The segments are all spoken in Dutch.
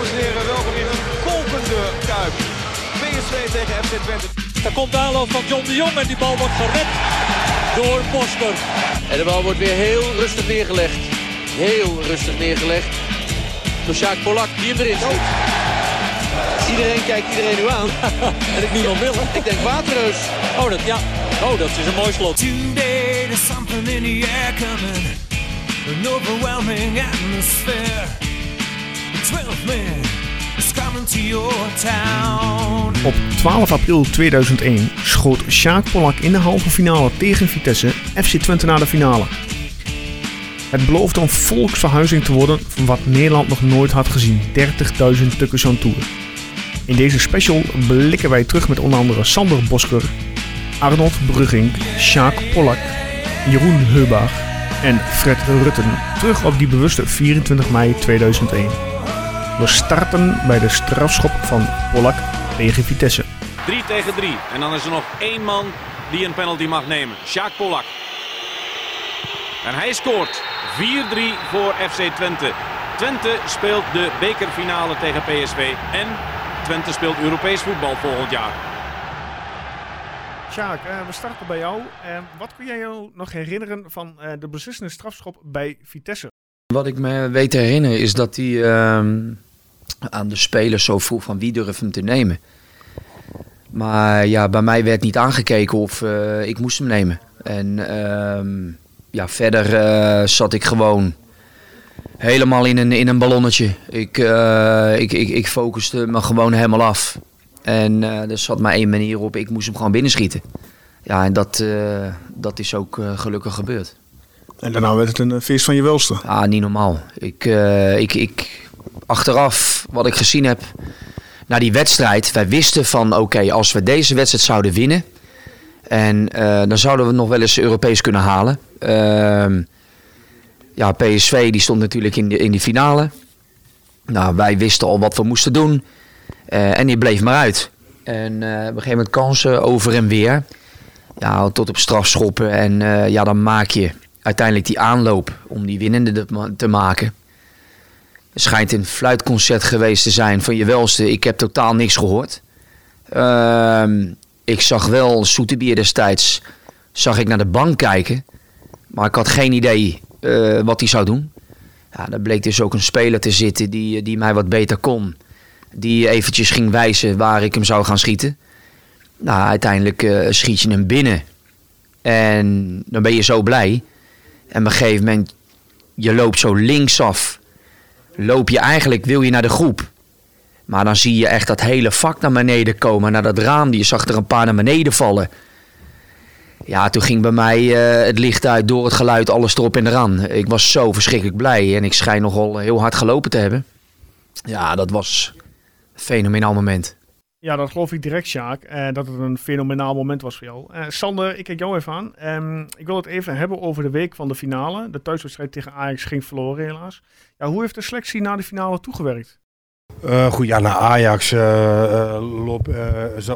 dames en heren, welkom in een kolkende Kuip. PSV tegen FC Twente. Daar komt de aanloop van John de Jong en die bal wordt gered door Bosker. En de bal wordt weer heel rustig neergelegd. Heel rustig neergelegd. Door Sjaak Polak, die hem erin schiet. Iedereen kijkt iedereen nu aan. En ik nu nog willen. Ik denk Waterreus. Oh, dat, ja. oh, dat is een mooi slot. Today there's something in the air coming, an overwhelming atmosphere. Op 12 april 2001 schoot Sjaak Polak in de halve finale tegen Vitesse FC Twente naar de finale. Het beloofde een volksverhuizing te worden van wat Nederland nog nooit had gezien. 30.000 tukkers aan tour. In deze special blikken wij terug met onder andere Sander Bosker, Arnold Brugging, Sjaak Polak, Jeroen Heubaag en Fred Rutten terug op die bewuste 24 mei 2001. We starten bij de strafschop van Polak tegen Vitesse. 3 tegen 3. En dan is er nog één man die een penalty mag nemen. Sjaak Polak. En hij scoort 4-3 voor FC Twente. Twente speelt de bekerfinale tegen PSV. En Twente speelt Europees voetbal volgend jaar. Sjaak, eh, we starten bij jou. Eh, wat kun jij jou nog herinneren van eh, de beslissende strafschop bij Vitesse? Wat ik me weet te herinneren is dat hij ehm, aan de spelers zo vroeg van wie durft hem te nemen. Maar ja, bij mij werd niet aangekeken of eh, ik moest hem nemen. En ehm, ja, verder eh, zat ik gewoon helemaal in een, in een ballonnetje. Ik, eh, ik, ik, ik focuste me gewoon helemaal af. En er zat maar één manier op, ik moest hem gewoon binnenschieten. Ja, en dat, dat is ook gelukkig gebeurd. En daarna werd het een feest van je welste. Ah, niet normaal. Ik, ik, ik, achteraf, wat ik gezien heb na die wedstrijd, wij wisten van oké, als we deze wedstrijd zouden winnen, en eh, dan zouden we nog wel eens Europees kunnen halen. Ehm, ja, PSV die stond natuurlijk in de, in de finale. Nou, wij wisten al wat we moesten doen. Eh, en die bleef maar uit. En eh, op een gegeven moment kansen over en weer. Ja, tot op strafschoppen. En ja, dan maak je uiteindelijk die aanloop om die winnende te maken. Schijnt een fluitconcert geweest te zijn van je welste. Ik heb totaal niks gehoord. Ehm, ik zag wel Soetebier destijds zag ik naar de bank kijken. Maar ik had geen idee eh, wat hij zou doen. Ja, daar bleek dus ook een speler te zitten die, die mij wat beter kon. Die eventjes ging wijzen waar ik hem zou gaan schieten. Nou, uiteindelijk eh, schiet je hem binnen. En dan ben je zo blij. En op een gegeven moment, je loopt zo linksaf. Loop je eigenlijk, wil je naar de groep. Maar dan zie je echt dat hele vak naar beneden komen. Naar dat raam, je zag er een paar naar beneden vallen. Ja, toen ging bij mij eh, het licht uit door het geluid, alles erop en eraan. Ik was zo verschrikkelijk blij en ik schijn nogal heel hard gelopen te hebben. Ja, dat was een fenomenaal moment. Ja, dat geloof ik direct, Sjaak. eh, dat het een fenomenaal moment was voor jou. Eh, Sander, ik kijk jou even aan. Ehm, ik wil het even hebben over de week van de finale. De thuiswedstrijd tegen Ajax ging verloren helaas. Ja, hoe heeft de selectie naar de finale toegewerkt? Eh, goed, ja, naar Ajax loop,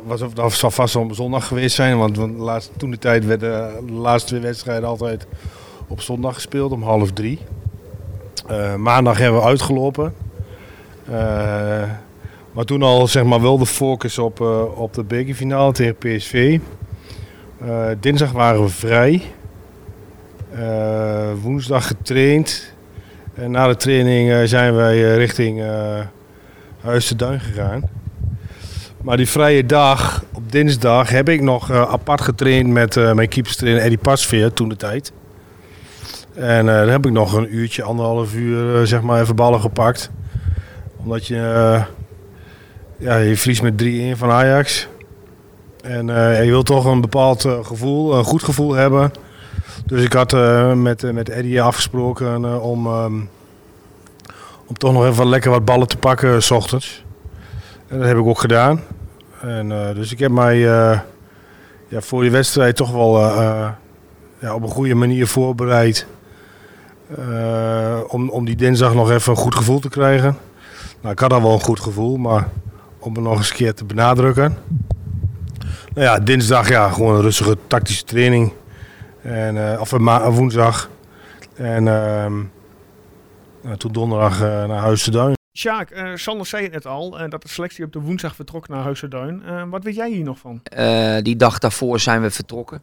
was, dat zal vast op zondag geweest zijn. Want toen de tijd werden de laatste twee wedstrijden altijd op zondag gespeeld om half drie. Maandag hebben we uitgelopen. Maar toen al zeg maar wel de focus op, eh, op de bekerfinale tegen PSV. Eh, dinsdag waren we vrij. Eh, woensdag getraind. En na de training zijn wij richting Huis de Duin gegaan. Maar die vrije dag, op dinsdag, heb ik nog apart getraind met mijn keeperstrainer Eddie Pasveer toen de tijd. En dan heb ik nog een uurtje, anderhalf uur, zeg maar, even ballen gepakt. Omdat je, ja, je verliest met 3-1 van Ajax. En eh, je wilt toch een bepaald eh, gevoel, een goed gevoel hebben. Dus ik had eh, met, met Eddie afgesproken om, ehm, om toch nog even lekker wat ballen te pakken s ochtends. En dat heb ik ook gedaan. En, dus ik heb mij ja, voor die wedstrijd toch wel ja, op een goede manier voorbereid. om, om die dinsdag nog even een goed gevoel te krijgen. Nou, ik had al wel een goed gevoel, maar om het nog eens een keer te benadrukken. Nou ja, dinsdag ja, gewoon een rustige tactische training. En, eh, of woensdag. En ehm, nou, toen donderdag eh, naar Huis te Duin. Sjaak, eh Sander zei het net al, dat de selectie op de woensdag vertrok naar Huizenduin. Eh wat weet jij hier nog van? Eh, die dag daarvoor zijn we vertrokken.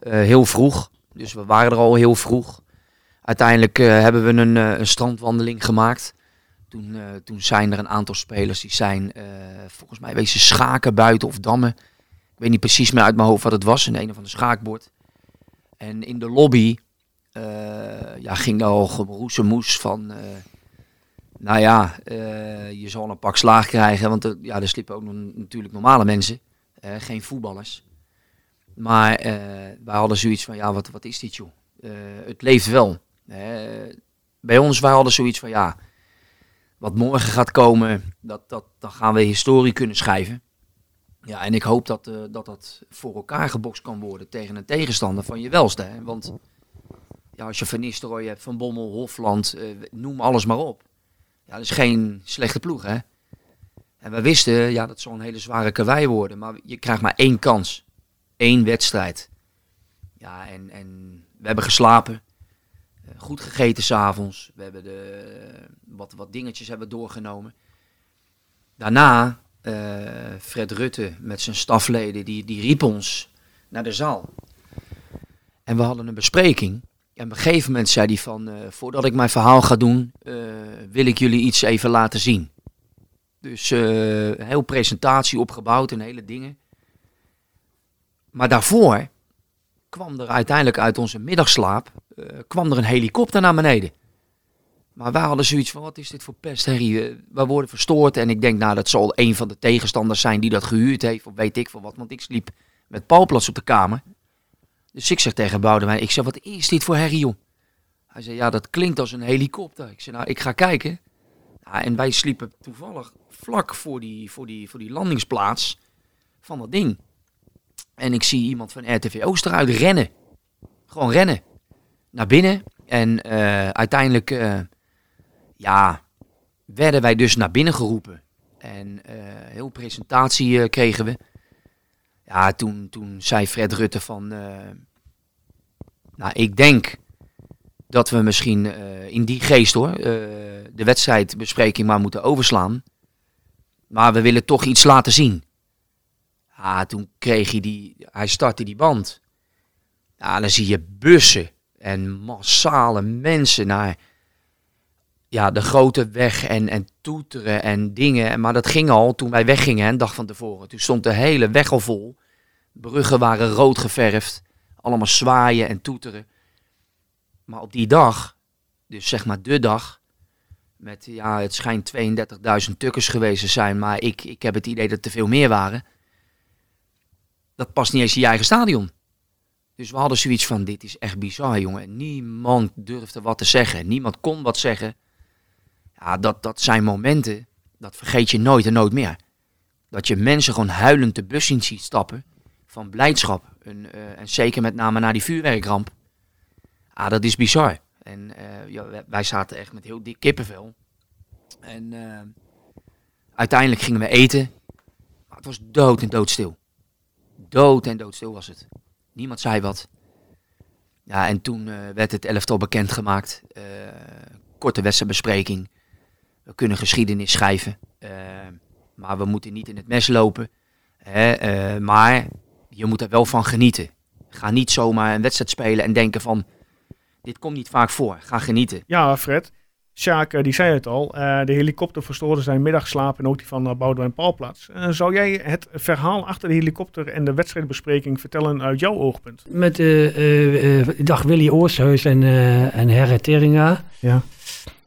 Eh, heel vroeg. Dus we waren er al heel vroeg. Uiteindelijk eh, hebben we een, eh, een strandwandeling gemaakt. Toen, eh, toen zijn er een aantal spelers die zijn eh, volgens mij wezen schaken buiten of dammen. Ik weet niet precies meer uit mijn hoofd wat het was. In een of ander schaakbord. En in de lobby eh, ja, ging er al geroezemoes van... nou ja, je zal een pak slaag krijgen. Want er, ja, er sliepen ook natuurlijk normale mensen. geen voetballers. Maar wij hadden zoiets van, ja, wat, wat is dit joh? Het leeft wel. Bij ons, wij hadden zoiets van, ja, wat morgen gaat komen, dat, dat, dan gaan we historie kunnen schrijven. Ja, en ik hoop dat, eh, dat dat voor elkaar gebokst kan worden tegen een tegenstander van je welste. Want ja, als je Van Nistelrooy hebt, Van Bommel, Hofland, eh, noem alles maar op. Ja, dat is geen slechte ploeg, hè. En we wisten, ja, dat zal een hele zware karwei worden. Maar je krijgt maar één kans. Eén wedstrijd. Ja, en, en we hebben geslapen. Goed gegeten s'avonds. We hebben de, wat, wat dingetjes hebben doorgenomen. Daarna, eh, Fred Rutte met zijn stafleden, die, die riep ons naar de zaal. En we hadden een bespreking. En op een gegeven moment zei hij van, eh, voordat ik mijn verhaal ga doen, eh, wil ik jullie iets even laten zien. Dus een heel presentatie opgebouwd en hele dingen. Maar daarvoor kwam er uiteindelijk uit onze middagslaap, eh, kwam er een helikopter naar beneden. Maar wij hadden zoiets van, wat is dit voor pest, Harry? Eh, wij worden verstoord en ik denk, nou, dat zal een van de tegenstanders zijn die dat gehuurd heeft, of weet ik veel wat. Want ik sliep met Paulplas op de kamer. Dus ik zeg tegen Boudewijn, ik zeg, wat is dit voor herrie, joh? Hij zei, ja, dat klinkt als een helikopter. Ik zei, nou, ik ga kijken. Ja, en wij sliepen toevallig vlak voor die, voor, die, voor die landingsplaats van dat ding. En ik zie iemand van RTV Oost eruit rennen. Gewoon rennen. Naar binnen. En eh, uiteindelijk, eh, ja, werden wij dus naar binnen geroepen. En eh heel presentatie kregen we. Ja, toen, toen zei Fred Rutte van... nou, ik denk dat we misschien in die geest hoor, de wedstrijdbespreking maar moeten overslaan. Maar we willen toch iets laten zien. Ja, toen kreeg hij die, hij startte die band. Ja, dan zie je bussen en massale mensen naar ja, de grote weg en, en toeteren en dingen. Maar dat ging al toen wij weggingen, een dag van tevoren. Toen stond de hele weg al vol. Bruggen waren rood geverfd. Allemaal zwaaien en toeteren. Maar op die dag, dus zeg maar de dag, met ja, het schijnt 32.000 tukkers geweest te zijn, maar ik, ik heb het idee dat er veel meer waren. Dat past niet eens in je eigen stadion. Dus we hadden zoiets van, dit is echt bizar, jongen. Niemand durfde wat te zeggen. Niemand kon wat zeggen. Ja, dat, dat zijn momenten, dat vergeet je nooit en nooit meer. Dat je mensen gewoon huilend de bus in ziet stappen van blijdschap. En, eh, en zeker met name na die vuurwerkramp. Ah, dat is bizar. En eh, ja, wij- zaten echt met heel dik kippenvel. En eh, uiteindelijk gingen we eten. Het was dood en doodstil. Dood en doodstil was het. Niemand zei wat. Ja, en toen eh, werd het elftal bekendgemaakt. Eh korte wedstrijdbespreking. We kunnen geschiedenis schrijven. Eh, maar we moeten niet in het mes lopen. Hè, maar je moet er wel van genieten. Ga niet zomaar een wedstrijd spelen en denken van... Dit komt niet vaak voor. Ga genieten. Ja, Fred. Sjaak, eh, die zei het al. eh, de helikopter verstoorde zijn middagslaap en ook die van uh, Boudewijn Paalplaats. Eh, zou jij het verhaal achter de helikopter en de wedstrijdbespreking vertellen uit jouw oogpunt? Met de dag Willy Oosthuis en, en Herre Teringa. Ja.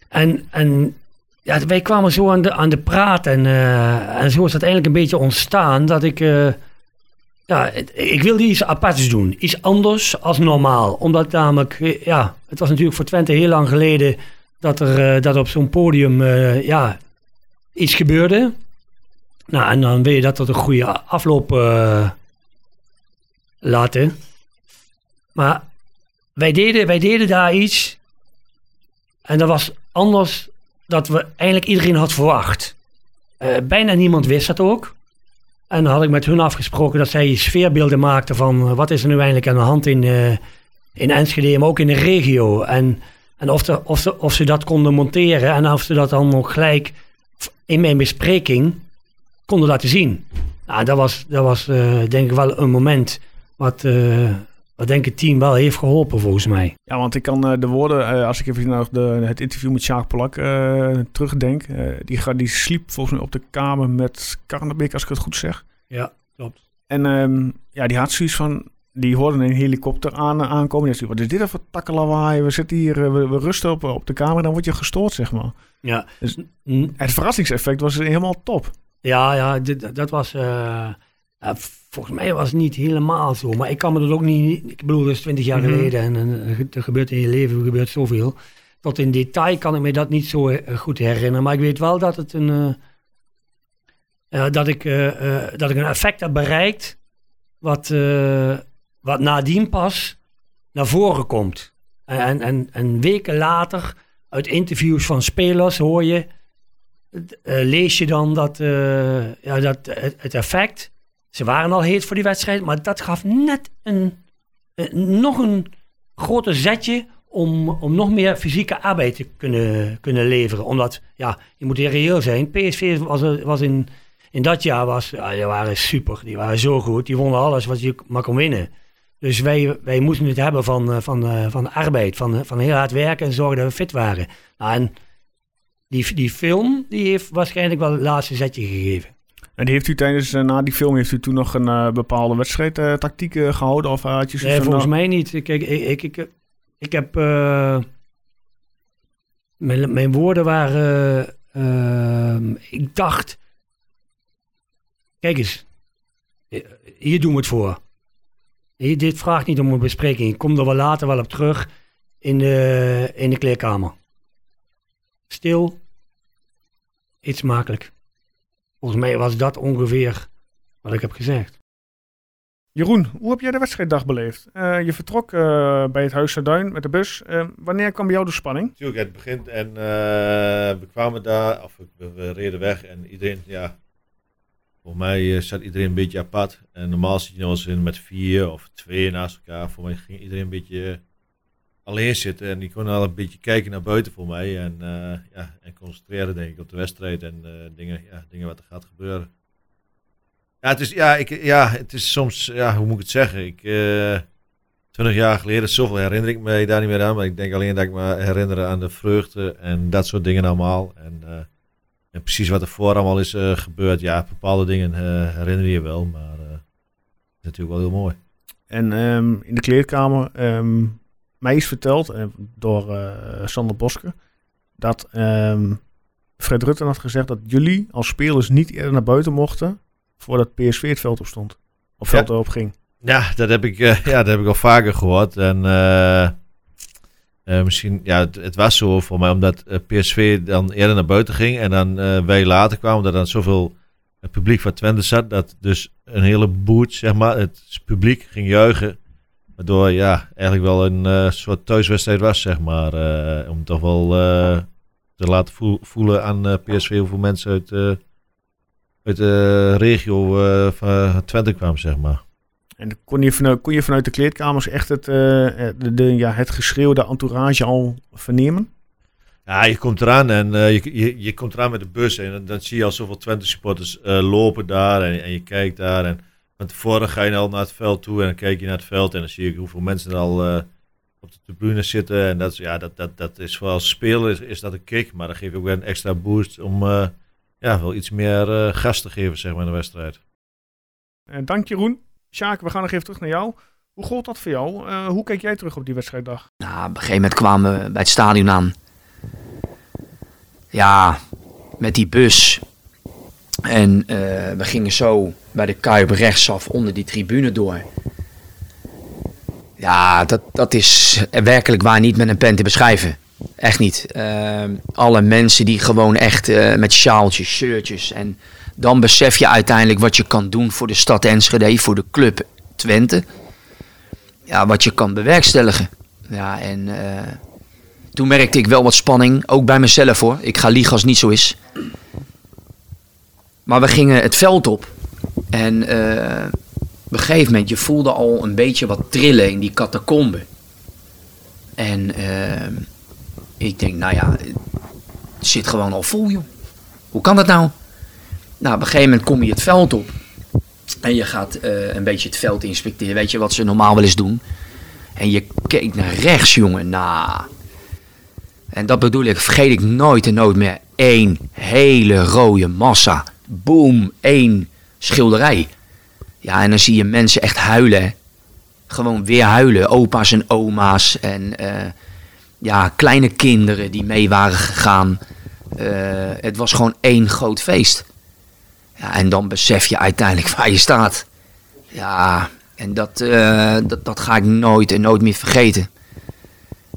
En, en ja, wij kwamen zo aan de, aan de praat en, en zo is het eigenlijk een beetje ontstaan dat ik... Ja, ik wilde iets aparts doen. Iets anders als normaal. Omdat namelijk, ja, het was natuurlijk voor Twente heel lang geleden dat er uh, dat op zo'n podium uh, ja, iets gebeurde. Nou, en dan weet je dat dat een goede afloop uh, laten. Maar wij deden, wij deden daar iets. En dat was anders dat we eigenlijk iedereen had verwacht. Bijna niemand wist dat ook. En dan had ik met hun afgesproken dat zij sfeerbeelden maakten van wat is er nu eigenlijk aan de hand in, in Enschede, maar ook in de regio. En En of, de, of, ze, of ze dat konden monteren en of ze dat dan nog gelijk in mijn bespreking konden laten zien. Nou, dat was, dat was eh, denk ik wel een moment wat, eh, wat denk ik het team wel heeft geholpen volgens mij. Ja, want ik kan eh, de woorden, als ik even naar de, het interview met Sjaak Polak terugdenk. die, die sliep volgens mij op de kamer met Karnebeek, als ik het goed zeg. Ja, klopt. En ehm, ja, die had zoiets van, die hoorden een helikopter aan, aankomen. Die wat is dit even takkelawaai? We zitten hier, eh, we, we rusten op, op de kamer, dan word je gestoord, zeg maar. Ja, Dus- Het verrassingseffect was helemaal top. ja, ja dit- dat was... eh, volgens mij was het niet helemaal zo. Maar ik kan me dat ook niet... Ik bedoel, dat is twintig jaar Mhm. geleden. En, en er gebeurt in je leven er gebeurt zoveel. Tot in detail kan ik me dat niet zo eh, goed herinneren. Maar ik weet wel dat het een... eh, dat, ik, eh, eh, dat ik een effect heb bereikt... Wat, eh, wat nadien pas naar voren komt. En, en, en weken later, uit interviews van spelers, hoor je... eh, lees je dan dat, eh, ja, dat het, effect... Ze waren al heet voor die wedstrijd, maar dat gaf net een, een- nog een groter zetje om, om nog meer fysieke arbeid te kunnen, kunnen leveren. Omdat, ja, je moet hier reëel zijn. PSV was, was in, in dat jaar was, ja, die waren super. Die waren zo goed. Die wonnen alles wat je maar kon winnen. Dus wij, wij moesten het hebben van, eh, van, eh, van arbeid, van, eh, van heel hard werken en zorgen dat we fit waren. Nou, en die, die film die heeft waarschijnlijk wel het laatste zetje gegeven. En die heeft u tijdens, na die film, heeft u toen nog een bepaalde wedstrijdtactiek eh, gehouden? Of had je Nee, volgens nou, mij niet. Kijk, ik, ik, ik, ik heb. mijn, mijn woorden waren. ik dacht. Kijk eens. Hier doen we het voor. Dit vraagt niet om een bespreking. Ik kom er wel later wel op terug in de, in de kleerkamer. Stil. Eet smakelijk. Volgens mij was dat ongeveer wat ik heb gezegd. Jeroen, hoe heb jij de wedstrijddag beleefd? Eh, je vertrok eh, bij het Huis Duin met de bus. Eh, wanneer kwam bij jou de spanning? Natuurlijk, het begint en eh, we kwamen daar, of we, we reden weg en iedereen, ja, volgens mij eh, zat iedereen een beetje apart. En normaal zit je nog eens in met vier of twee naast elkaar. Voor mij ging iedereen een beetje eh, alleen zitten en die kon al een beetje kijken naar buiten voor mij. En, eh, ja, en concentreren denk ik op de wedstrijd en eh, dingen, ja, dingen wat er gaat gebeuren. Ja, het is, ja, ik, ja, het is soms, ja, hoe moet ik het zeggen? Ik, eh, 20 jaar geleden, zoveel herinner ik me daar niet meer aan. Maar ik denk alleen dat ik me herinner aan de vreugde en dat soort dingen allemaal. En, eh, en precies wat er voor allemaal is eh, gebeurd. Ja, bepaalde dingen eh, herinner je wel. Maar eh, het is natuurlijk wel heel mooi. En ehm, in de kleedkamer, ehm, mij is verteld eh, door eh, Sander Boske, dat ehm, Fred Rutten had gezegd dat jullie als spelers niet eerder naar buiten mochten voordat PSV het veld op stond. Of Ja. veld erop ging. Ja, dat heb ik, eh, ja, dat heb ik al vaker gehoord. En eh, misschien, ja, het, het was zo voor mij, omdat eh, PSV dan eerder naar buiten ging. En dan eh, wij later kwamen, omdat dan zoveel het publiek van Twente zat. Dat dus een hele boert, zeg maar, het publiek ging juichen. Waardoor, ja, eigenlijk wel een soort thuiswedstrijd was, zeg maar. om toch wel te laten voel- voelen aan PSV hoeveel mensen uit, uit de regio van Twente kwamen, zeg maar. En kon je vanuit, kon je vanuit de kleedkamers echt het, eh, de, de- ja, het geschreeuw, de entourage al vernemen? Ja, je komt eraan en eh, je, je, je komt eraan met de bus en dan, dan zie je al zoveel Twente supporters lopen daar en, en je kijkt daar. En van tevoren ga je al naar het veld toe en dan kijk je naar het veld en dan zie je hoeveel mensen er al op de tribune zitten. En dat, is- ja, dat, dat, dat is voor als speler is, is dat een kick, maar dat geeft ook weer een extra boost om ja, wel iets meer gas te geven zeg maar, in de wedstrijd. Eh, dank Jeroen. Sjaak, we gaan nog even terug naar jou. Hoe gold dat voor jou? Eh, hoe kijk jij terug op die wedstrijddag? Nou, op een gegeven moment kwamen we bij het stadion aan. Ja, met die bus. En eh, we gingen zo bij de Kuip rechtsaf onder die tribune door. Ja, dat, dat is werkelijk waar niet met een pen te beschrijven. Echt niet. Eh, alle mensen die gewoon echt met sjaaltjes, shirtjes. En dan besef je uiteindelijk wat je kan doen voor de stad Enschede, voor de club Twente. Ja, wat je kan bewerkstelligen. Ja, en eh, toen merkte ik wel wat spanning, ook bij mezelf hoor. Ik ga liegen als het niet zo is. Maar we gingen het veld op. En eh, op een gegeven moment, je voelde al een beetje wat trillen in die catacombe. En eh, Ik denk, nou ja, het zit gewoon al vol, joh. Hoe kan dat nou? Nou, op een gegeven moment kom je het veld op. En je gaat eh, een beetje het veld inspecteren. Weet je wat ze normaal wel eens doen? En je keek naar rechts, jongen. Nou. En dat bedoel ik, vergeet ik nooit en nooit meer. Eén hele rode massa. Boom, één schilderij. Ja, en dan zie je mensen echt huilen. Gewoon weer huilen. Opa's en oma's. En eh, ja, kleine kinderen die mee waren gegaan. Eh, het was gewoon één groot feest. Ja, en dan besef je uiteindelijk waar je staat. Ja, en dat, eh, dat, dat ga ik nooit en nooit meer vergeten.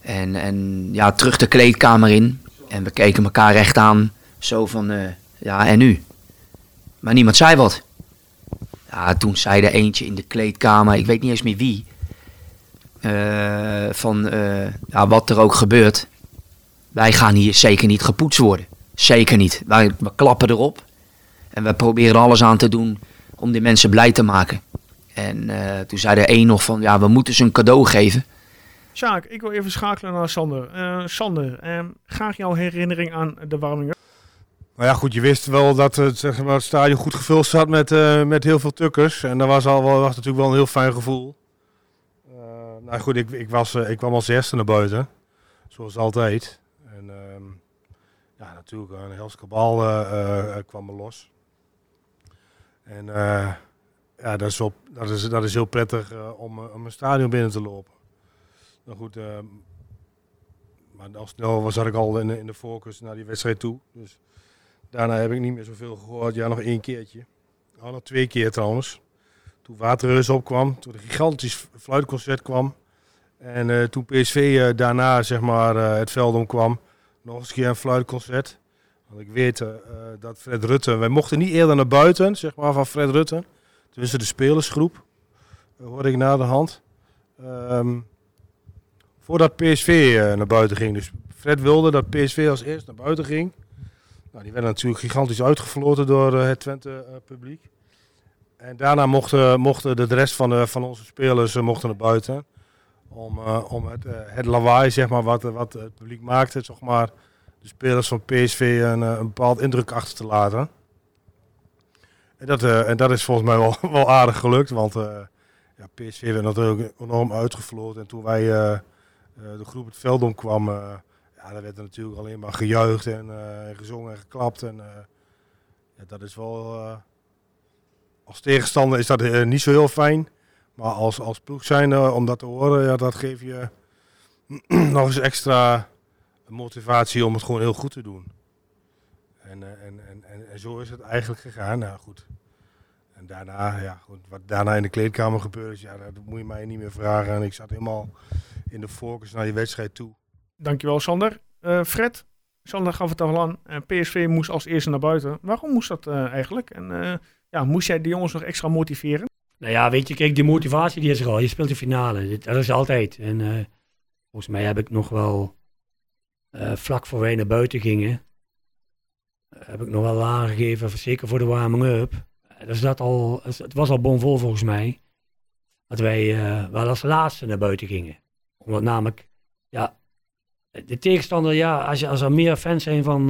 En, en ja, terug de kleedkamer in. En we keken elkaar recht aan. Zo van, eh, ja, en nu? Maar niemand zei wat. Ja, toen zei er eentje in de kleedkamer, ik weet niet eens meer wie. eh, van, ja, wat er ook gebeurt. Wij gaan hier zeker niet gepoetst worden. Zeker niet. Wij we klappen erop. En we proberen er alles aan te doen om die mensen blij te maken. En eh, toen zei er één nog van, ja, we moeten ze een cadeau geven. Sjaak, ik wil even schakelen naar Sander. Eh, Sander, eh, graag jouw herinnering aan de warming-up. Nou ja, goed, je wist wel dat het, zeg maar, het stadion goed gevuld zat met, eh, met heel veel tukkers. En dat was, al wel, was natuurlijk wel een heel fijn gevoel. Eh, nou goed, ik, ik, was, eh, ik kwam als eerste naar buiten. Zoals altijd. En ehm, ja, natuurlijk, een hels kabal eh, eh, kwam er los. En eh, ja, dat is, wel, dat, is, dat is heel prettig eh, om, eh, om stadion binnen te lopen. Nou goed, maar al snel zat ik al in, in de focus naar die wedstrijd toe. Dus Daarna heb ik niet meer zoveel gehoord. Ja, nog één keertje. Oh, nog twee keer trouwens. Toen Waterreus opkwam, toen een gigantisch fluitconcert kwam. En toen PSV daarna zeg maar, het veld omkwam, nog eens een keer een fluitconcert. Want ik weet eh, eh, dat Fred Rutte, wij mochten niet eerder naar buiten, zeg maar, van Fred Rutte. Tussen de spelersgroep, eh, hoorde ik na de hand. Ehm, voordat PSV naar buiten ging. Dus Fred wilde dat PSV als eerst naar buiten ging. Nou, die werden natuurlijk gigantisch uitgefloten door het Twente-publiek. en daarna mochten, mochten de rest van, van onze spelers mochten naar buiten. Om, om het, het lawaai, zeg maar, wat, wat het publiek maakte, zeg maar, de spelers van PSV een, eh, een bepaald indruk achter te laten. En dat, eh, en dat is volgens mij wel, wel aardig gelukt, want eh, ja, PSV werd natuurlijk enorm uitgefloten. En toen wij de groep het veld omkwam, eh, ja, daar werd er natuurlijk alleen maar gejuicht en gezongen en geklapt. En, ja, dat is wel. als tegenstander is dat niet zo heel fijn. Maar als, als ploeg zijnde, om dat te horen, ja, dat geeft je nog eens extra motivatie om het gewoon heel goed te doen. En, eh, en, en, en, en zo is het eigenlijk gegaan. Nou goed. En daarna, ja, goed, wat daarna in de kleedkamer gebeurd is, ja, dat moet je mij niet meer vragen. En ik zat helemaal in de focus naar die wedstrijd toe. Dankjewel, Sander. Eh, Fred, Sander gaf het al aan. eh, PSV moest als eerste naar buiten. Waarom moest dat eh, eigenlijk? En eh, ja, moest jij de jongens nog extra motiveren? Nou ja, weet je, kijk, die motivatie die is er al. Je speelt de finale. Dat is altijd. En eh, volgens mij heb ik nog wel, eh, vlak voor wij naar buiten gingen, eh, heb ik nog wel aangegeven, zeker voor de warming-up. Eh, dus dat al, het was al bomvol volgens mij, dat wij wel als laatste naar buiten gingen. Omdat namelijk, ja, de tegenstander, ja, als, je, als er meer fans zijn van,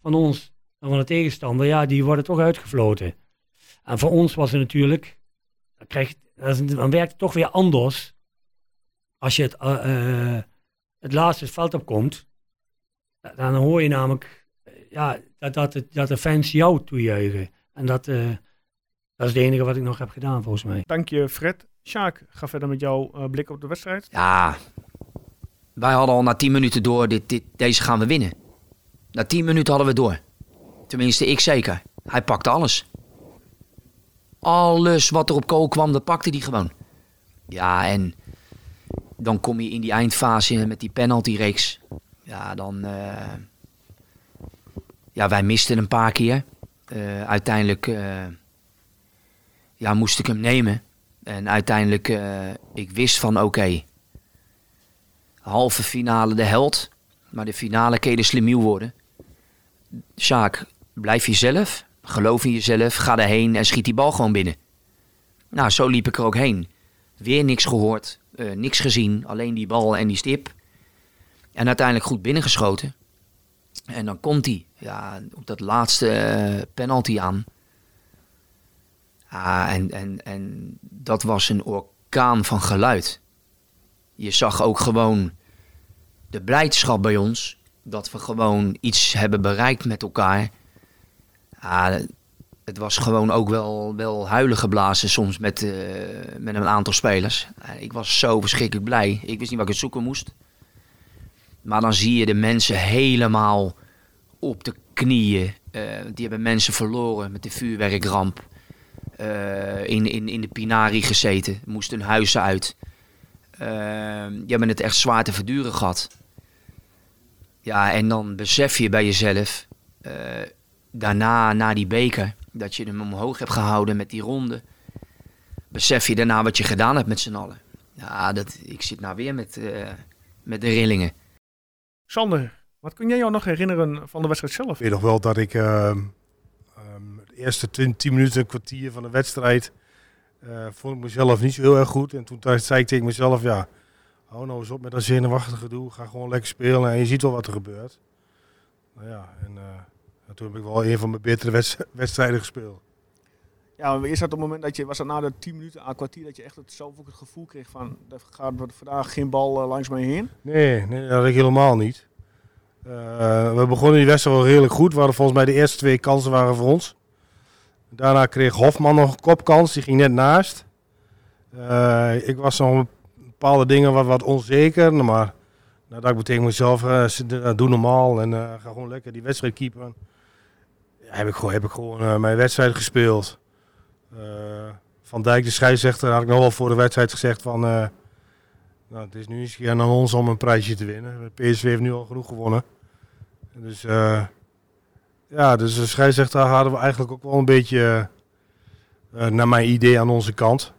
van ons dan van de tegenstander, ja, die worden toch uitgefloten. En voor ons was het natuurlijk, dan, dan werkt het toch weer anders als je het, het laatste veld opkomt. Dan hoor je namelijk eh, ja, dat, dat, het- dat de fans jou toejuichen. En dat, eh, dat is het enige wat ik nog heb gedaan volgens mij. Dank je, Fred. Sjaak, ga verder met jouw eh, blik op de wedstrijd. Ja, wij hadden al na 10 minuten door, dit, dit, deze gaan we winnen. Na 10 minuten hadden we door. Tenminste, ik zeker. Hij pakte alles. Alles wat er op kool kwam, dat pakte hij gewoon. Ja, en dan kom je in die eindfase met die penaltyreeks. Ja, dan... eh, ja, wij misten een paar keer. Eh, uiteindelijk eh, ja, moest ik hem nemen. En uiteindelijk, eh, ik wist van oké, halve finale de held, maar de finale kun je de slimiel worden. Sjaak, blijf jezelf, geloof in jezelf, ga erheen en schiet die bal gewoon binnen. Nou, zo liep ik er ook heen. Weer niks gehoord, eh, niks gezien, alleen die bal en die stip. En uiteindelijk goed binnengeschoten. En dan komt hij ja, op dat laatste eh, penalty aan. Ja, en, en, en dat was een orkaan van geluid. Je zag ook gewoon de blijdschap bij ons. Dat we gewoon iets hebben bereikt met elkaar. Ja, het was gewoon ook wel, wel huilen geblazen soms met, eh, met een aantal spelers. Ik was zo verschrikkelijk blij. Ik wist niet wat ik het zoeken moest. Maar dan zie je de mensen helemaal op de knieën. Eh, die hebben mensen verloren met de vuurwerkramp. Eh, in, in, in de Pinari gezeten. Moesten hun huizen uit. Eh, die hebben het echt zwaar te verduren gehad. Ja, en dan besef je bij jezelf. daarna, na die beker. Dat je hem omhoog hebt gehouden met die ronde. Besef je daarna wat je gedaan hebt met z'n allen. Ja, dat, ik zit nou weer met, met de rillingen. Sander, wat kun jij jou nog herinneren van de wedstrijd zelf? Ik weet nog wel dat ik ehm, ehm, de eerste 10 minuten, een kwartier van de wedstrijd, eh, vond ik mezelf niet zo heel erg goed. En toen zei ik tegen mezelf, ja, hou nou eens op met dat zenuwachtige gedoe. Ga gewoon lekker spelen en je ziet wel wat er gebeurt. Nou ja, en eh, en toen heb ik wel een van mijn betere wedst- wedstrijden gespeeld. Ja, maar dat op het moment dat je, was dat na de 10 minuten, een kwartier, dat je echt het, zelf ook het gevoel kreeg van, er gaat vandaag geen bal eh, langs mij heen? Nee, nee, dat had ik helemaal niet. Eh, we begonnen die wedstrijd wel redelijk goed. We hadden volgens mij de eerste twee kansen waren voor ons. Daarna kreeg Hofman nog een kopkans, die ging net naast. Eh, ik was nog bepaalde dingen wat, wat onzeker, maar nadat ik mezelf, eh, doe normaal en ga gewoon lekker die wedstrijd keepen. Ja, heb ik gewoon, heb ik gewoon mijn wedstrijd gespeeld. Eh, van Dijk, de scheidsrechter, had ik nog wel voor de wedstrijd gezegd van... eh, nou, het is nu eens aan ons om een prijsje te winnen. PSV heeft nu al genoeg gewonnen. Dus eh, ja, dus de scheidsrechter hadden we eigenlijk ook wel een beetje, naar mijn idee, aan onze kant.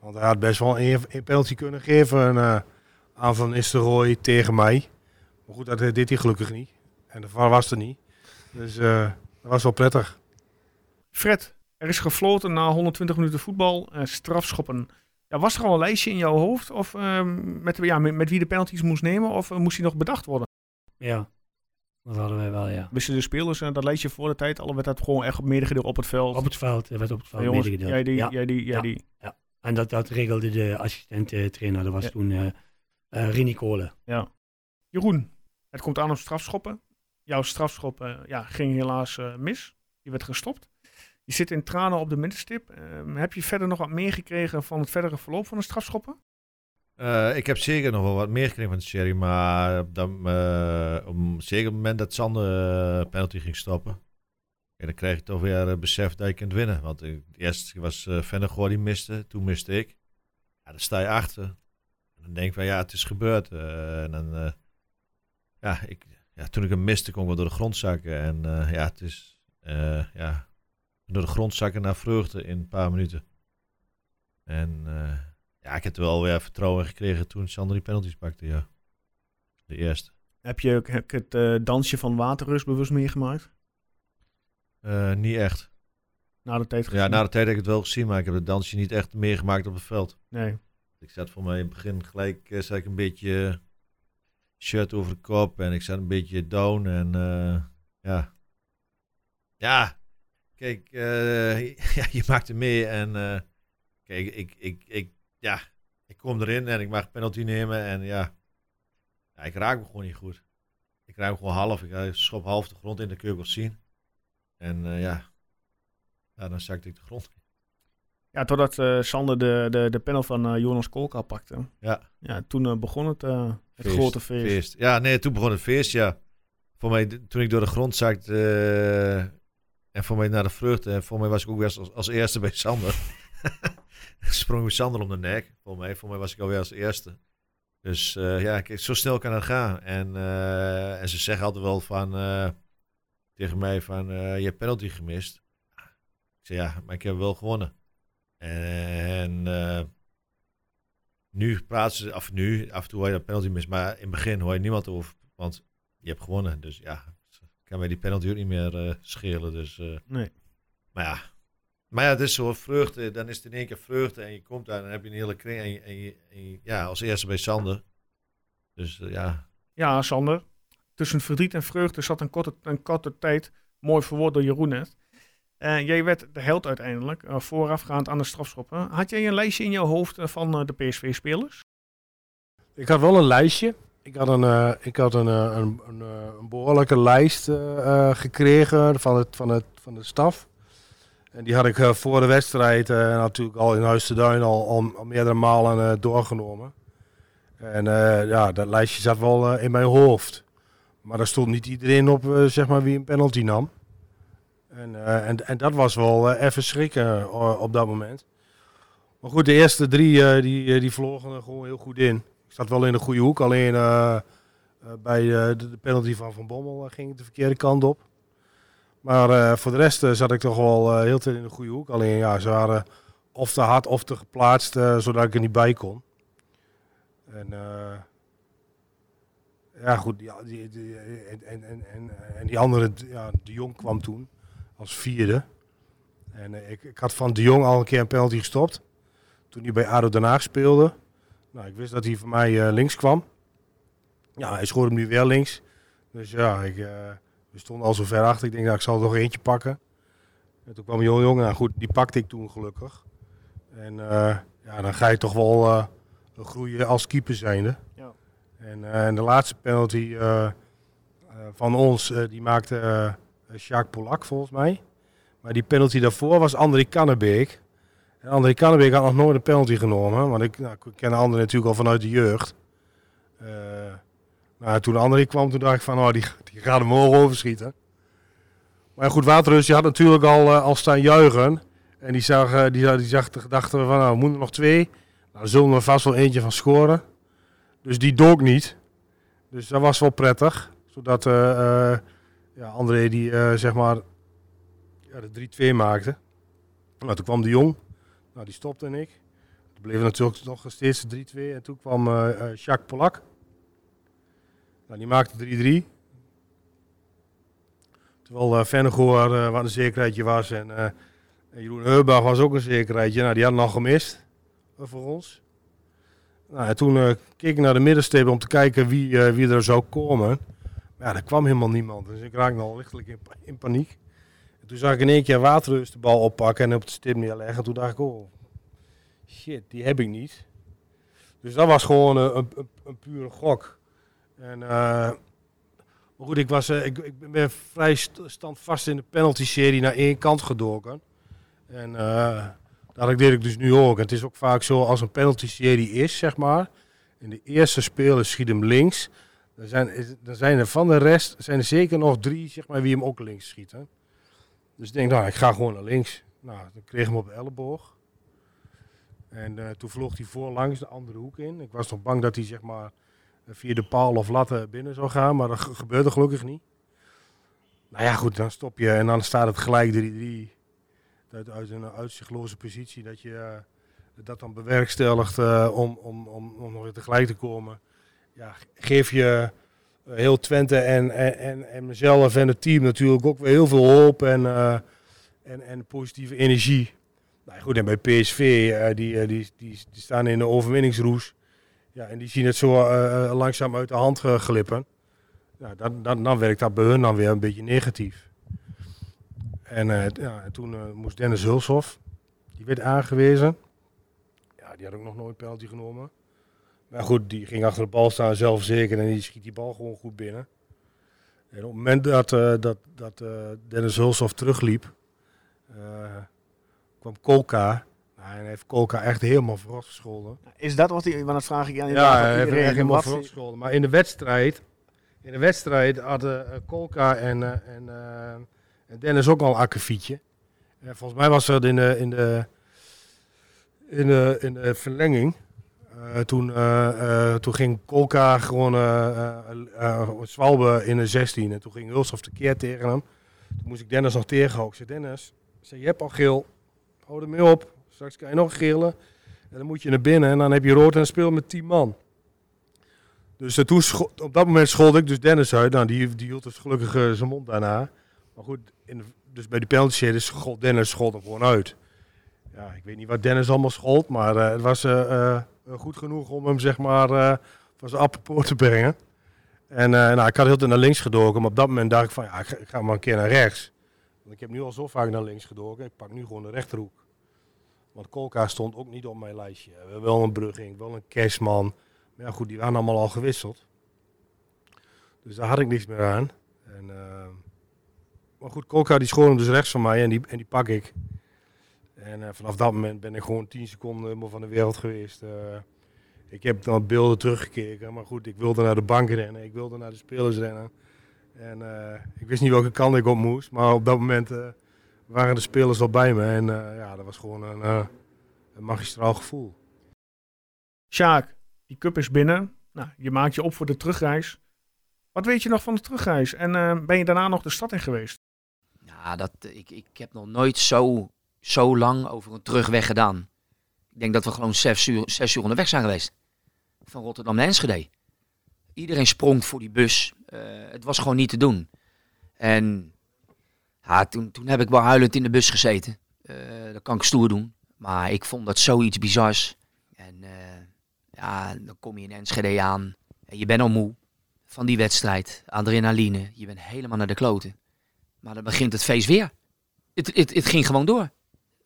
Want hij had best wel een, penalty kunnen geven aan Van Nistelrooy tegen mij. Maar goed, dat deed hij gelukkig niet. En de VAR was er niet. Dus dat was wel prettig. Fred, er is gefloten na 120 minuten voetbal, eh, strafschoppen. Ja, was er al een lijstje in jouw hoofd of, ehm, met, ja, met, met wie de penalties moest nemen of eh, moest die nog bedacht worden? Ja, dat hadden wij wel, ja. Wisten de spelers eh, dat lijstje voor de tijd al? Werd dat gewoon echt medegedeeld op het veld? Op het veld, er werd op het veld Ja, jongens, medegedeeld. jij die, ja. jij die, jij Ja. die. En dat, dat regelde de assistent-trainer, dat was Ja. toen eh eh, Rini Kolen. Jeroen, het komt aan op strafschoppen. Jouw strafschop ja, ging helaas eh, mis. Je werd gestopt. Je zit in tranen op de middenstip. Ehm, heb je verder nog wat meegekregen van het verdere verloop van de strafschoppen? Eh, ik heb zeker nog wel wat meer gekregen van de serie, maar op, eh, op zeker moment dat Sander eh, penalty ging stoppen, en dan krijg je toch weer besef dat je kunt winnen. Want eerst was uh, Vennegoor die miste, toen miste ik. Ja, dan sta je achter. En dan denk je van ja, het is gebeurd. En dan, ja, ik, ja, toen ik hem miste, kon ik wel door de grond zakken. En ja, het is ja, door de grond zakken naar vreugde in een paar minuten. En eh, ja, ik heb er wel weer vertrouwen gekregen toen Sander die penalties pakte, ja. De eerste. Heb je ook- heb het eh, dansje van Waterrust bewust meegemaakt? Eh, niet echt. Na de tijd Ja, gezien? na de tijd heb ik het wel gezien, maar ik heb het dansje niet echt meegemaakt op het veld. Nee. Ik zat voor mij in het begin gelijk, zat ik een beetje shirt over de kop en ik zat een beetje down en ja. Ja, kijk, eh, ja, je maakt er mee en eh, kijk, ik, ik, ik, ja, ik kom erin en ik mag penalty nemen en ja, ja ik raak me gewoon niet goed. Ik raak me gewoon half, ik eh, schop half de grond in, de kun je wel zien. En ja, ja, dan zakte ik de grond in. Ja, totdat Sander de, de, de panel van Jonas Kolka pakte. Ja. Ja, toen begon het, het Feest, grote feest. Ja, nee, toen begon het feest, ja. Voor mij, toen ik door de grond zakte eh, en voor mij naar de vreugde, en voor mij was ik ook weer als, als eerste bij Sander. Sprong ik Sander om de nek, voor mij. Voor mij was ik alweer als eerste. Dus eh, ja, kijk, zo snel kan het gaan. En, eh, en ze zeggen altijd wel van, eh, tegen mij van, je hebt penalty gemist. Ik zei, ja, maar ik heb wel gewonnen. En nu praten ze, of nu, af en toe hoor je dat penalty mis, maar in het begin hoor je niemand over, want je hebt gewonnen. Dus ja, kan mij die penalty ook niet meer eh, schelen. Dus, eh, Nee. Maar ja, maar ja, het is zo, vreugde, dan is het in één keer vreugde en je komt daar en dan heb je een hele kring en, je, en, je, en je- ja, als eerste bij Sander. Dus eh, ja, Ja, Sander. Tussen verdriet en vreugde zat een korte, een korte tijd, mooi verwoord door Jeroen net. Jij werd de held uiteindelijk, voorafgaand aan de strafschoppen. Had jij een lijstje in jouw hoofd van eh, de PSV-spelers? Ik had wel een lijstje. Ik had een, eh, ik had een, eh, een, een, eh, een behoorlijke lijst gekregen van, het, van, het, van de staf. En die had ik voor de wedstrijd natuurlijk al in Huis te Duin al, al, meerdere malen doorgenomen. En ja, dat lijstje zat wel in mijn hoofd. Maar daar stond niet iedereen op zeg maar, wie een penalty nam. En, en, en dat was wel even schrikken op dat moment. Maar goed, de eerste drie die, die vlogen er gewoon heel goed in. Zat wel in de goede hoek, alleen eh, eh, bij eh, de, penalty van Van Bommel ging het de verkeerde kant op. Maar voor de rest zat ik toch wel heel tijd in de goede hoek. Alleen ja, ze waren of te hard of te geplaatst, zodat ik er niet bij kon. En ja, goed, die, die, en, en, en, en, die andere, ja, de Jong kwam toen als vierde. En ik, ik had van de Jong al een keer een penalty gestopt. Toen hij bij ADO Den Haag speelde. Nou, ik wist dat hij voor mij eh, links kwam. Ja, hij schoot hem nu weer links. Dus ja, ik, eh, we stonden al zo ver achter. Ik denk, nou, ik zal er nog eentje pakken. En toen kwam Jong Jong. Nou goed, die pakte ik toen gelukkig. En eh, ja, dan ga je toch wel groeien als keeper zijnde. Ja. En, en de laatste penalty van ons, die maakte Sjaak Polak volgens mij. Maar die penalty daarvoor was André Kannebeek. André Kannebeek had nog nooit een penalty genomen. Want ik, nou, ik ken André natuurlijk al vanuit de jeugd. Eh, nou, toen André kwam, toen dacht ik van, oh, die, die gaat hem hoog overschieten. Maar goed, Waterreus die had natuurlijk al, eh, al staan juichen. En die zag, eh, die, die zag de gedachte van, nou, we moeten er nog twee. Nou, zullen we vast wel eentje van scoren. Dus die dook niet. Dus dat was wel prettig. Zodat ja, André die, zeg maar, ja, de 3-2 maakte. Nou, toen kwam de Jong. Nou, die stopte en ik. Toen bleef het natuurlijk nog steeds 3-2. En toen kwam eh eh, Jacques Polak. Nou, die maakte 3-3. Terwijl uh, Vennegoor eh, wat een zekerheidje was. En, eh, en Jeroen Heubach was ook een zekerheidje. Nou, die hadden nog gemist eh, voor ons. Nou, en toen eh, keek ik naar de middenstip om te kijken wie, eh, wie er zou komen. Maar ja, er kwam helemaal niemand. Dus ik raakte al lichtelijk in paniek. En toen zag ik in één keer Waterreus de bal oppakken en op de stip neerleggen. Toen dacht ik, oh, shit, die heb ik niet. Dus dat was gewoon een, een, pure gok. En, eh, maar goed, ik, was, eh, ik, ik ben vrij st- standvast in de penalty-serie naar één kant gedoken. En eh, dat deed ik dus nu ook. Het is ook vaak zo, als een penalty-serie is, zeg maar. En de eerste speler schiet hem links. Dan zijn, dan zijn er van de rest zijn er zeker nog drie, zeg maar, wie hem ook links schieten. Dus ik denk, nou, ik ga gewoon naar links. Nou, dan kreeg ik hem op de elleboog. En eh, toen vloog hij voorlangs de andere hoek in. Ik was nog bang dat hij, zeg maar, via de paal of latten binnen zou gaan. Maar dat ge- gebeurde gelukkig niet. Nou ja, goed, dan stop je en dan staat het gelijk 3-3. Dat uit een uitzichtloze positie, dat je eh, dat dan bewerkstelligt eh, om, om, om, om nog weer tegelijk te komen. Ja, geef je heel Twente en, en, en, mezelf en het team natuurlijk ook weer heel veel hoop en, eh, en, en positieve energie. Nou goed, en bij PSV, eh, die, eh, die, die, die staan in de overwinningsroes. Ja, en die zien het zo eh, eh, langzaam uit de hand eh, glippen. Ja, dan, dan, dan werkt dat bij hun dan weer een beetje negatief. En, eh, ja, en toen eh, moest Dennis Hulshoff, die werd aangewezen. Ja, die had ook nog nooit penalty genomen. Maar goed, die ging achter de bal staan, zelfzeker, en die schiet die bal gewoon goed binnen. En op het moment dat, eh, dat, dat eh, Dennis Hulshoff terugliep, eh, kwam Kolka. Nou, en hij heeft Kolka echt helemaal verrot gescholden. Is dat wat hij, want dat vraag ik aan Ja, hij heeft echt helemaal verrot gescholden. Maar in de wedstrijd, in de wedstrijd hadden Kolka en, en, en Dennis ook al een akkefietje. Volgens mij was dat in de, in de, in de, in de verlenging. Eh, toen, eh, eh, toen ging Kolka gewoon zwalben in de 16. En toen ging Hulshoff tekeer tegen hem. Toen moest ik Dennis nog tegenhouden. Ik zei, Dennis, zei, je hebt al geel. Hou ermee op. Straks kan je nog gelen. En dan moet je naar binnen en dan heb je rood en speel met 10 man. Dus toen op dat moment scholde ik dus Dennis uit. Nou, die, die hield dus gelukkig zijn mond daarna. Maar goed, in de- dus bij die penalty schold Dennis schold hem gewoon uit. Ja, ik weet niet wat Dennis allemaal schold, maar het was goed genoeg om hem zeg maar eh, van zijn apropos te brengen. En eh, nou, ik had heel tijd naar links gedoken, maar op dat moment dacht ik van ja, ik ga, maar een keer naar rechts. Want ik heb nu al zo vaak naar links gedoken, ik pak nu gewoon de rechterhoek. Want Kolka stond ook niet op mijn lijstje. We hebben wel een Brugging, wel een Cashman. Maar ja goed, die waren allemaal al gewisseld. Dus daar had ik niks meer aan. En, eh, maar goed, Kolka die schoon hem dus rechts van mij en die, en die pak ik. En eh, vanaf dat moment ben ik gewoon 10 seconden helemaal van de wereld geweest. Eh, ik heb dan beelden teruggekeken, maar goed, ik wilde naar de bank rennen, ik wilde naar de spelers rennen. En eh, ik wist niet welke kant ik op moest, maar op dat moment eh, waren de spelers al bij me. En eh, ja, dat was gewoon een, eh, een magistraal gevoel. Sjaak, die cup is binnen. Nou, je maakt je op voor de terugreis. Wat weet je nog van de terugreis? En eh, ben je daarna nog de stad in geweest? Ja, dat, ik, ik heb nog nooit zo, zo lang over een terugweg gedaan. Ik denk dat we gewoon zes uur, zes uur onderweg zijn geweest. Van Rotterdam naar Enschede. Iedereen sprong voor die bus. Eh, het was gewoon niet te doen. En ja, toen, toen heb ik wel huilend in de bus gezeten. Eh, dat kan ik stoer doen. Maar ik vond dat zoiets bizars. En eh, ja, dan kom je in Enschede aan. En je bent al moe van die wedstrijd. Adrenaline. Je bent helemaal naar de kloten. Maar dan begint het feest weer. Het, het, het ging gewoon door.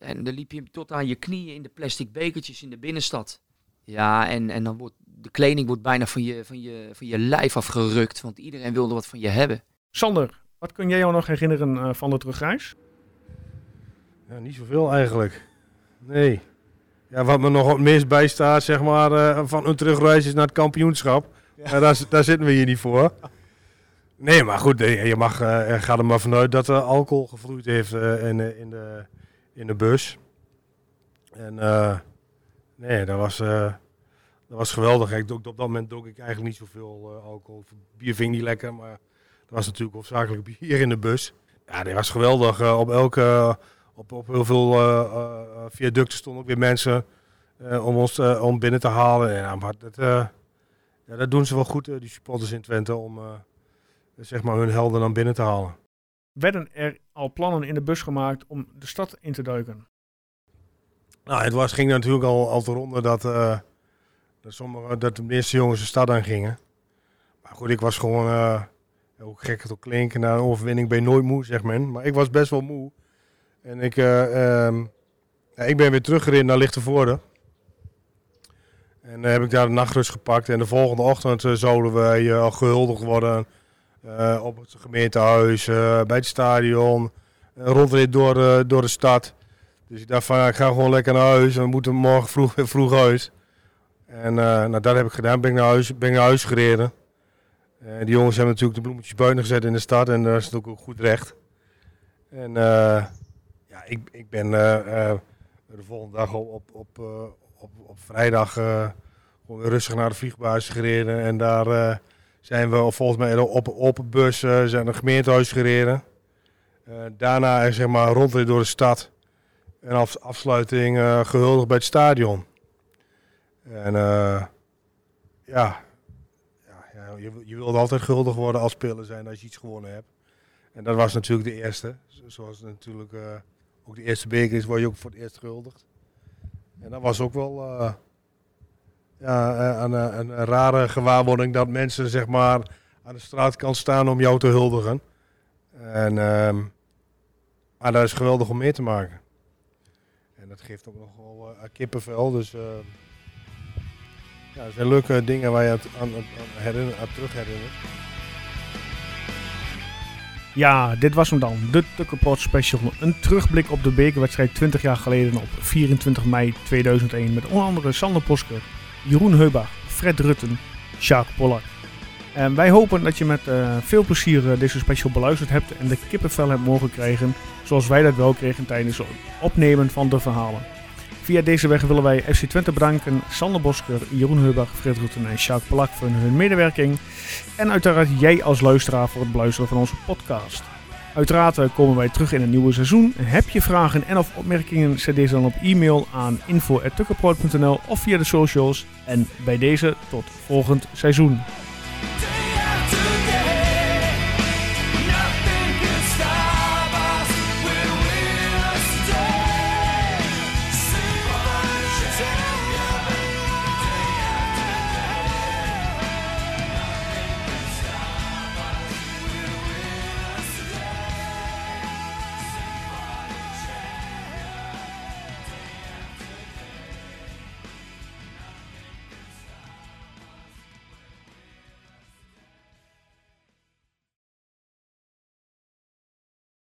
En dan liep je tot aan je knieën in de plastic bekertjes in de binnenstad. Ja, en, en dan wordt de kleding wordt bijna van je, van, je, van je lijf afgerukt. Want iedereen wilde wat van je hebben. Sander, wat kun jij jou nog herinneren eh, van de terugreis? Ja, niet zoveel eigenlijk. Nee. Ja, wat me nog het meest bijstaat, zeg maar, eh, van een terugreis is naar het kampioenschap. Ja. daar, daar zitten we hier niet voor. Nee, maar goed, je mag, eh, er gaat er maar vanuit dat er alcohol gevloeid heeft eh, in, in, de, in de bus. En eh, nee, dat was, eh, dat was geweldig. Ik, op dat moment dook ik eigenlijk niet zoveel eh, alcohol. Bier vind ik niet lekker, maar er was natuurlijk hoofdzakelijk bier in de bus. Ja, dat was geweldig. Op elke, op, op heel veel viaducten stonden ook weer mensen om ons om binnen te halen. Ja, maar dat, ja, dat doen ze wel goed, die supporters in Twente, om zeg maar hun helden dan binnen te halen. Werden er al plannen in de bus gemaakt om de stad in te duiken? Nou, het was, ging natuurlijk al, al te ronde dat, eh, dat, sommige, dat de meeste jongens de stad aan gingen. Maar goed, ik was gewoon, eh hoe gek het ook klinken, na een overwinning ben je nooit moe, zegt men. Maar ik was best wel moe. En ik, eh, ehm, ik ben weer teruggereden naar Lichtenvoorde. En heb ik daar de nachtrust gepakt. En de volgende ochtend zouden al gehuldigd worden eh, op het gemeentehuis, eh, bij het stadion. Een rondrit door, eh, door de stad. Dus ik dacht van, ik ga gewoon lekker naar huis. We moeten morgen vroeg, vroeg uit. En eh, nou, dat heb ik gedaan. Ben ik naar huis, ben ik gereden. Eh, die jongens hebben natuurlijk de bloemetjes buiten gezet in de stad. En daar is het ook goed recht. En eh, ja, ik, ik ben eh, eh, de volgende dag op, op, op, eh, op, op vrijdag eh, gewoon rustig naar de vliegbasis gereden. En daar eh, zijn we volgens mij op, op een bus eh, zijn het gemeentehuis gereden. Eh, daarna zeg maar rondrit door de stad. En als afsluiting eh, gehuldigd bij het stadion. En eh, ja, ja, je, je wilde altijd gehuldigd worden als speler zijn als je iets gewonnen hebt. En dat was natuurlijk de eerste. Zo- Zoals natuurlijk ook de eerste beker is, word je ook voor het eerst gehuldigd. En dat was ook wel ja, eh, een, een, een rare gewaarwording dat mensen zeg maar aan de straatkant staan om jou te huldigen. En, ehm, maar dat is geweldig om mee te maken. En dat geeft ook nog wel eh, kippenvel. Dus eh, ja, zijn leuke dingen waar je aan, aan, herinner, aan terug herinnert. Ja, dit was hem dan. De Tukkenpot Special. Een terugblik op de bekerwedstrijd 20 jaar geleden op 24 mei 2001. Met onder andere Sander Posker, Jeroen Heubach, Fred Rutten, Sjaak Pollak. En wij hopen dat je met eh, veel plezier eh, deze special beluisterd hebt en de kippenvel hebt mogen krijgen. Zoals wij dat wel kregen tijdens het opnemen van de verhalen. Via deze weg willen wij FC Twente bedanken, Sander Bosker, Jeroen Heubach, Fred Rutten en Sjaak Polak voor hun medewerking. En uiteraard jij als luisteraar voor het beluisteren van onze podcast. Uiteraard eh, komen wij terug in een nieuwe seizoen. Heb je vragen en of opmerkingen, zet deze dan op e-mail aan info.tukkenproot.nl of via de socials. En bij deze tot volgend seizoen.